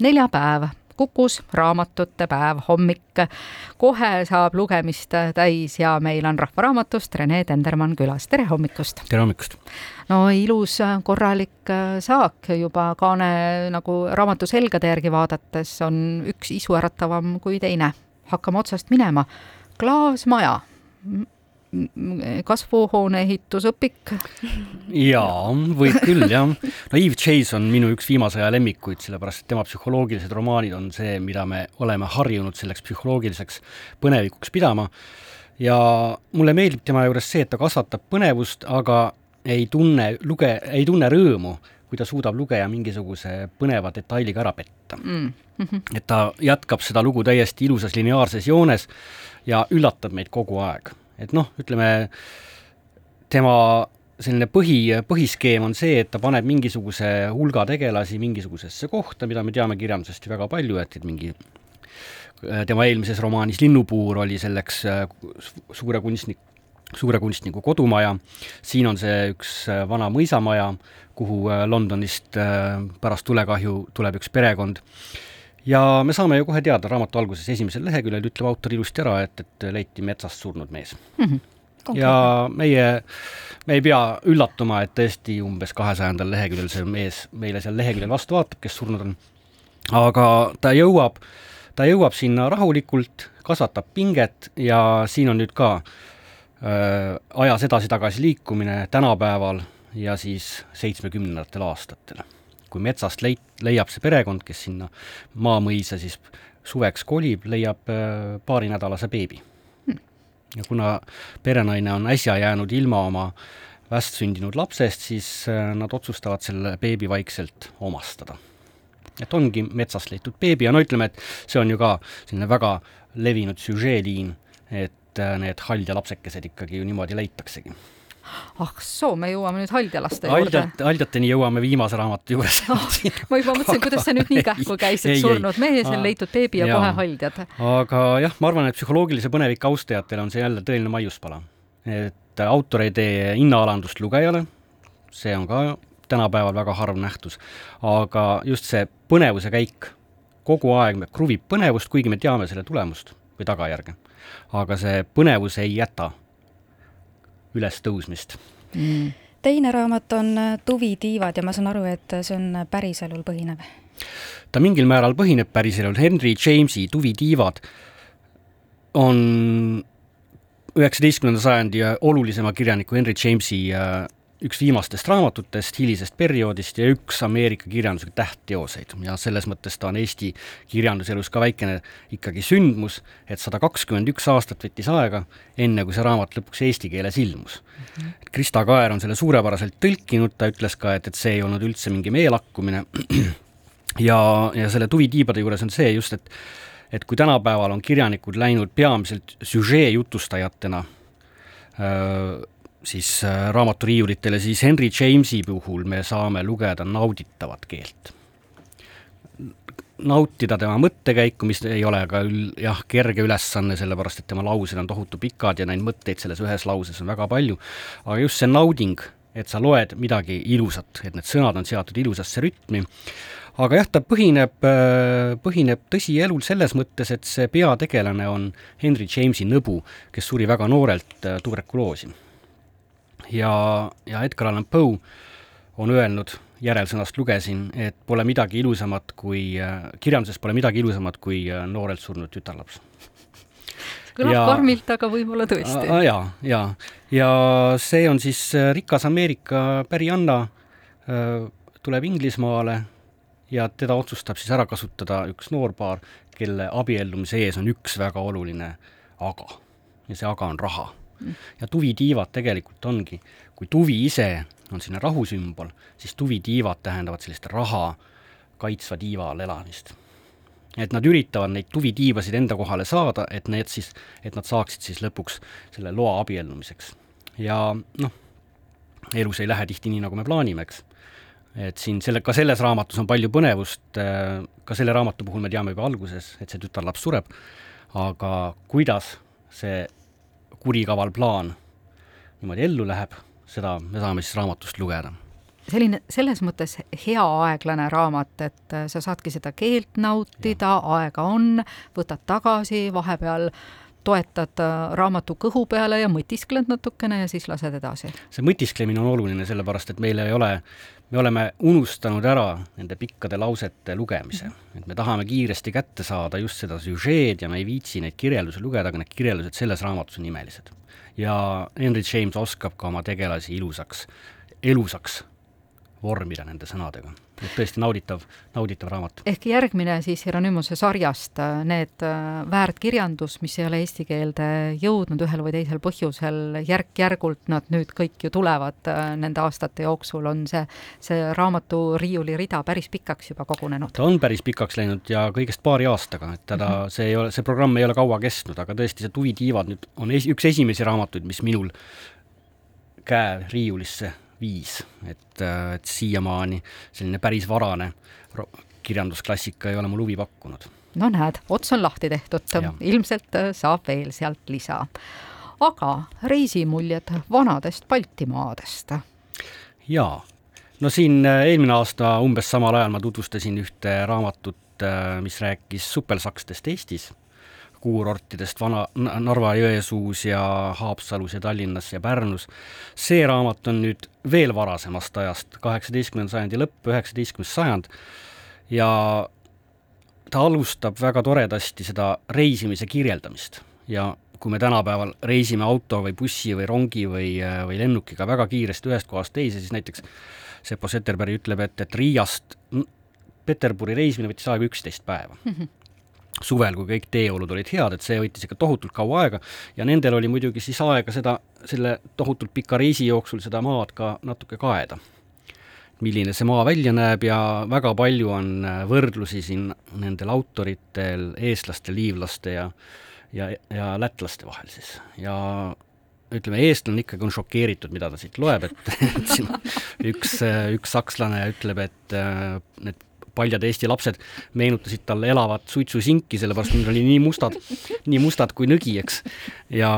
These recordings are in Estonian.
neljapäev Kukus raamatute päev, hommik. kohe saab lugemist täis ja meil on Rahvaraamatust Rene Tendermann külas, tere hommikust! tere hommikust! no ilus korralik saak juba kaane nagu raamatu selgade järgi vaadates on üks isuäratavam kui teine. hakkame otsast minema. klaasmaja kasvuhoone ehitusõpik. jaa, võib küll jah. no Eve Chase on minu üks viimase aja lemmikuid, sellepärast et tema psühholoogilised romaanid on see, mida me oleme harjunud selleks psühholoogiliseks põnevikuks pidama. ja mulle meeldib tema juures see, et ta kasvatab põnevust, aga ei tunne luge, ei tunne rõõmu, kui ta suudab lugeja mingisuguse põneva detailiga ära petta mm. -hmm. et ta jätkab seda lugu täiesti ilusas lineaarses joones ja üllatab meid kogu aeg et noh, ütleme tema selline põhi, põhiskeem on see, et ta paneb mingisuguse hulga tegelasi mingisugusesse kohta, mida me teame kirjandusest ju väga palju, et, et mingi tema eelmises romaanis Linnupuur oli selleks äh, suure kunstnik, suure kunstniku kodumaja, siin on see üks äh, vana mõisamaja, kuhu äh, Londonist pärast tulekahju tuleb üks perekond ja me saame ju kohe teada, raamatu alguses esimesel leheküljel ütleb autor ilusti ära, et, et leiti metsast surnud mees mm. -hmm. Okay. ja meie, me ei pea üllatuma, et tõesti umbes kahesajandal leheküljel see mees meile seal leheküljel vastu vaatab, kes surnud on. aga ta jõuab, ta jõuab sinna rahulikult, kasvatab pinget ja siin on nüüd ka äh, ajas edasi-tagasi liikumine tänapäeval ja siis seitsmekümnendatel aastatel kui metsast leit-, leiab see perekond, kes sinna maamõisa siis suveks kolib, leiab äh, paarinädalase beebi. Hmm.. ja kuna perenaine on äsja jäänud ilma oma västsündinud lapsest, siis äh, nad otsustavad selle beebi vaikselt omastada. et ongi metsast leitud beebi ja no ütleme, et see on ju ka selline väga levinud süžeeliin, et äh, need haldja lapsekesed ikkagi ju niimoodi leitaksegi ah soo, me jõuame nüüd haldjalaste juurde. haldjat, haldjateni jõuame viimase raamatu juures oh, ma juba mõtlesin, kuidas see nüüd nii kähku käis, et ei, surnud mees on leitud beebi ja, ja kohe haldjad. aga jah, ma arvan, et psühholoogilise põneviku austajatele on see jälle tõeline maiuspala. et autor ei tee hinnaalandust lugejale, see on ka tänapäeval väga harv nähtus, aga just see põnevuse käik kogu aeg kruvib põnevust, kuigi me teame selle tulemust või tagajärge. aga see põnevus ei jäta ülestõusmist mm.. teine raamat on äh, Tuvitiivad ja ma saan aru, et see on päriselul põhinev? ta mingil määral põhineb päriselul, Henry Jamesi Tuvitiivad on üheksateistkümnenda sajandi olulisema kirjaniku Henry Jamesi äh, üks viimastest raamatutest hilisest perioodist ja üks Ameerika kirjanduse tähtteoseid ja selles mõttes ta on Eesti kirjanduselus ka väikene ikkagi sündmus, et sada kakskümmend üks aastat võttis aega, enne kui see raamat lõpuks eesti keeles ilmus mm. -hmm. Krista Kaer on selle suurepäraselt tõlkinud, ta ütles ka, et, et see ei olnud üldse mingi meelakkumine ja, ja selle tuvitiibade juures on see just, et et kui tänapäeval on kirjanikud läinud peamiselt süžee jutustajatena öö, siis äh, raamaturiiulitele, siis Henry Jamesi puhul me saame lugeda nauditavat keelt. nautida tema mõttekäiku, mis ei ole ka ül-, jah, kerge ülesanne, sellepärast et tema laused on tohutu pikad ja neid mõtteid selles ühes lauses on väga palju, aga just see nauding, et sa loed midagi ilusat, et need sõnad on seatud ilusasse rütmi, aga jah, ta põhineb, äh, põhineb tõsielul selles mõttes, et see peategelane on Henry Jamesi nõbu, kes suri väga noorelt äh, tuberkuloosi ja, ja Edgar Allan Poe on öelnud, järelsõnast lugesin, et pole midagi ilusamat kui, kirjanduses pole midagi ilusamat kui noorelt surnud tütarlaps. kõlab ja, karmilt, aga võib-olla tõesti. jaa, jaa. ja see on siis rikas Ameerika pärianna, tuleb Inglismaale ja teda otsustab siis ära kasutada üks noorpaar, kelle abiellumise ees on üks väga oluline aga. ja see aga on raha ja tuvitiivad tegelikult ongi, kui tuvi ise on selline rahusümbol, siis tuvitiivad tähendavad sellist raha kaitsva tiiva all elamist. et nad üritavad neid tuvitiivasid enda kohale saada, et need siis, et nad saaksid siis lõpuks selle loa abiellumiseks. ja noh, elus ei lähe tihti nii, nagu me plaanime, eks. et siin selle, ka selles raamatus on palju põnevust, ka selle raamatu puhul me teame juba alguses, et see tütarlaps sureb, aga kuidas see kurikaval plaan niimoodi ellu läheb, seda me saame siis raamatust lugeda. selline selles mõttes hea aeglane raamat, et äh, sa saadki seda keelt nautida, aega on, võtad tagasi, vahepeal toetad äh, raamatu kõhu peale ja mõtiskled natukene ja siis lased edasi. see mõtisklemine on oluline, sellepärast et meil ei ole, me oleme unustanud ära nende pikkade lausete lugemise, et me tahame kiiresti kätte saada just seda süžeed ja me ei viitsi neid kirjeldusi lugeda, aga need kirjeldused selles raamatus on imelised. ja Henry James oskab ka oma tegelasi ilusaks, elusaks vormida nende sõnadega. et tõesti nauditav, nauditav raamat. ehk järgmine siis Hieronymose sarjast, need äh, väärtkirjandus, mis ei ole eesti keelde jõudnud ühel või teisel põhjusel, järk-järgult nad nüüd kõik ju tulevad äh, nende aastate jooksul, on see, see raamatu riiulirida päris pikaks juba kogunenud. ta on päris pikaks läinud ja kõigest paari aastaga, et teda mm, -hmm. see ei ole, see programm ei ole kaua kestnud, aga tõesti, see Tuvi tiivad nüüd on esi, üks esimesi raamatuid, mis minul käe riiulisse viis, et, et siiamaani selline päris varane kirjandusklassika ei ole mul huvi pakkunud. no näed, ots on lahti tehtud, ilmselt äh, saab veel sealt lisa. aga reisimuljed vanadest Baltimaadest? jaa, no siin äh, eelmine aasta umbes samal ajal ma tutvustasin ühte raamatut, äh, mis rääkis supelsakstest Eestis kuurortidest Vana, Narva-Jõesuus ja Haapsalus ja Tallinnas ja Pärnus. see raamat on nüüd veel varasemast ajast, kaheksateistkümnenda sajandi lõpp, üheksateistkümnes sajand, ja ta alustab väga toredasti seda reisimise kirjeldamist ja kui me tänapäeval reisime auto või bussi või rongi või, või lennukiga väga kiiresti ühest kohast teise, siis näiteks Seppo Zetterberg ütleb, et, et Riiast Peterburi reisimine võttis aega üksteist päeva mm. -hmm suvel, kui kõik teeolud olid head, et see võttis ikka tohutult kaua aega ja nendel oli muidugi siis aega seda, selle tohutult pika reisi jooksul seda maad ka natuke kaeda. milline see maa välja näeb ja väga palju on äh, võrdlusi siin nendel autoritel, eestlaste, liivlaste ja ja, ja lätlaste vahel siis ja ütleme, eestlane ikkagi on šokeeritud, mida ta siit loeb, et, et siin üks, üks sakslane ütleb, et äh, need paljad Eesti lapsed meenutasid talle elavat suitsusinki, sellepärast need olid nii mustad, nii mustad kui nõgi, eks. ja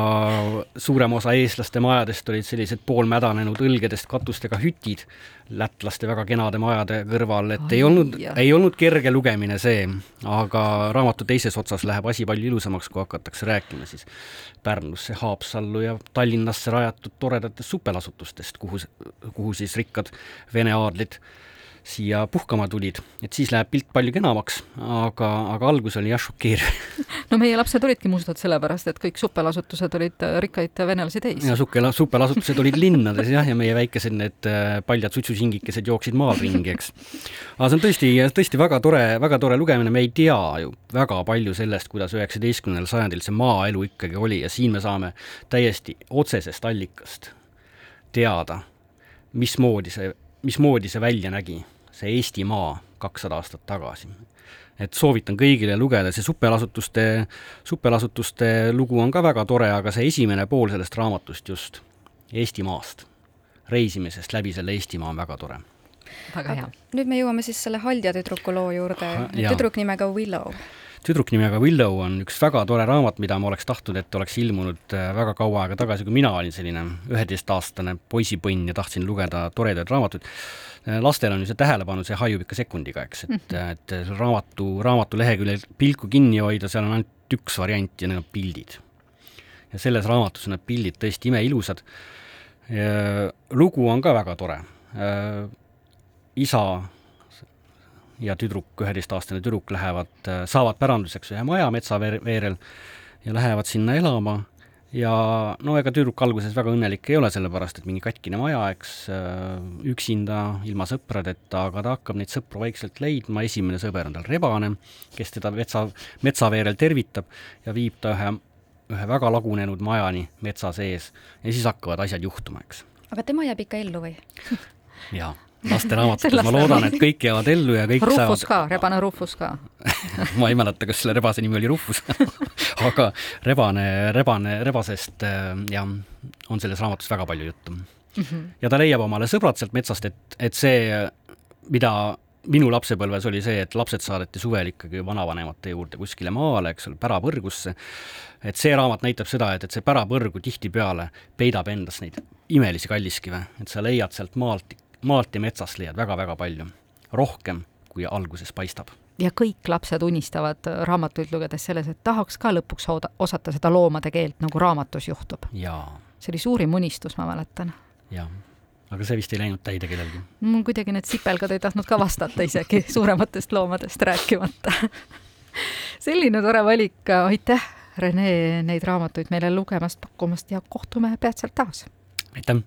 suurem osa eestlaste majadest olid sellised poolmädanenud õlgedest katustega hütid lätlaste väga kenade majade kõrval, et Ai, ei olnud, ei olnud kerge lugemine see, aga raamatu teises otsas läheb asi palju ilusamaks, kui hakatakse rääkima siis Pärnusse, Haapsallu ja Tallinnasse rajatud toredatest supelasutustest, kuhu, kuhu siis rikkad vene aadlid siia puhkama tulid, et siis läheb pilt palju kenamaks, aga, aga algus oli jah šokeeriv no meie lapsed olidki mustad sellepärast, et kõik supelasutused olid äh, rikkaid venelasi täis. ja sukela, supelasutused olid linnades jah, ja meie väikesed need äh, paljad suitsusingikesed jooksid maal ringi, eks. aga see on tõesti, tõesti väga tore, väga tore lugemine, me ei tea ju väga palju sellest, kuidas üheksateistkümnendal sajandil see maaelu ikkagi oli ja siin me saame täiesti otsesest allikast teada, mismoodi see, mismoodi see välja nägi see Eestimaa kakssada aastat tagasi. et soovitan kõigile lugeda, see supelasutuste, supelasutuste lugu on ka väga tore, aga see esimene pool sellest raamatust just, Eestimaast, reisimisest läbi selle Eestimaa on väga tore väga hea. nüüd me jõuame siis selle Haldja tüdruku loo juurde, tüdruk nimega Willow tüdruk nimega Willow on üks väga tore raamat, mida ma oleks tahtnud, et oleks ilmunud äh, väga kaua aega tagasi, kui mina olin selline üheteistaastane poisipõnn ja tahtsin lugeda toredaid raamatuid. Äh, lastel on ju see tähelepanu, see hajub ikka sekundiga, eks, et mm, -hmm. et raamatu, raamatu leheküljel pilku kinni hoida, seal on ainult üks variant ja need on pildid. ja selles raamatus on need pildid tõesti imeilusad. lugu on ka väga tore. Äh, isa ja tüdruk, üheteistaastane tüdruk lähevad, saavad päranduseks ühe maja metsaveerel ja lähevad sinna elama ja no ega tüdruk alguses väga õnnelik ei ole, sellepärast et mingi katkine maja, eks, üksinda, ilma sõpradeta, aga ta hakkab neid sõpru vaikselt leidma, esimene sõber on tal Rebane, kes teda metsa, metsaveerel tervitab ja viib ta ühe, ühe väga lagunenud majani metsa sees ja siis hakkavad asjad juhtuma, eks. aga tema jääb ikka ellu või? jaa lasteraamatutes, ma loodan, et kõik jäävad ellu ja kõik Rufus saavad. ka, rebane Rufus ka ma ei mäleta, kas selle rebase nimi oli Rufus aga rebane, rebane, rebasest äh, jah, on selles raamatus väga palju juttu mm. -hmm. ja ta leiab omale sõbrad sealt metsast, et, et see, mida minu lapsepõlves oli see, et lapsed saadeti suvel ikkagi vanavanemate juurde kuskile maale, eks ole, pärapõrgusse. et see raamat näitab seda, et, et see pärapõrgu tihtipeale peidab endas neid imelisi kalliskive, et sa leiad sealt maalt maalt ja metsast leiad väga-väga palju. rohkem, kui alguses paistab. ja kõik lapsed unistavad raamatuid lugedes selles, et tahaks ka lõpuks oda-, osata seda loomade keelt, nagu raamatus juhtub. see oli suurim unistus, ma mäletan. jah aga see vist ei läinud täide kellelgi. mul kuidagi need sipelgad ei tahtnud ka vastata isegi, suurematest loomadest rääkimata selline tore valik, aitäh, Rene, neid raamatuid meile lugemast pakkumast ja kohtume peatselt taas! aitäh!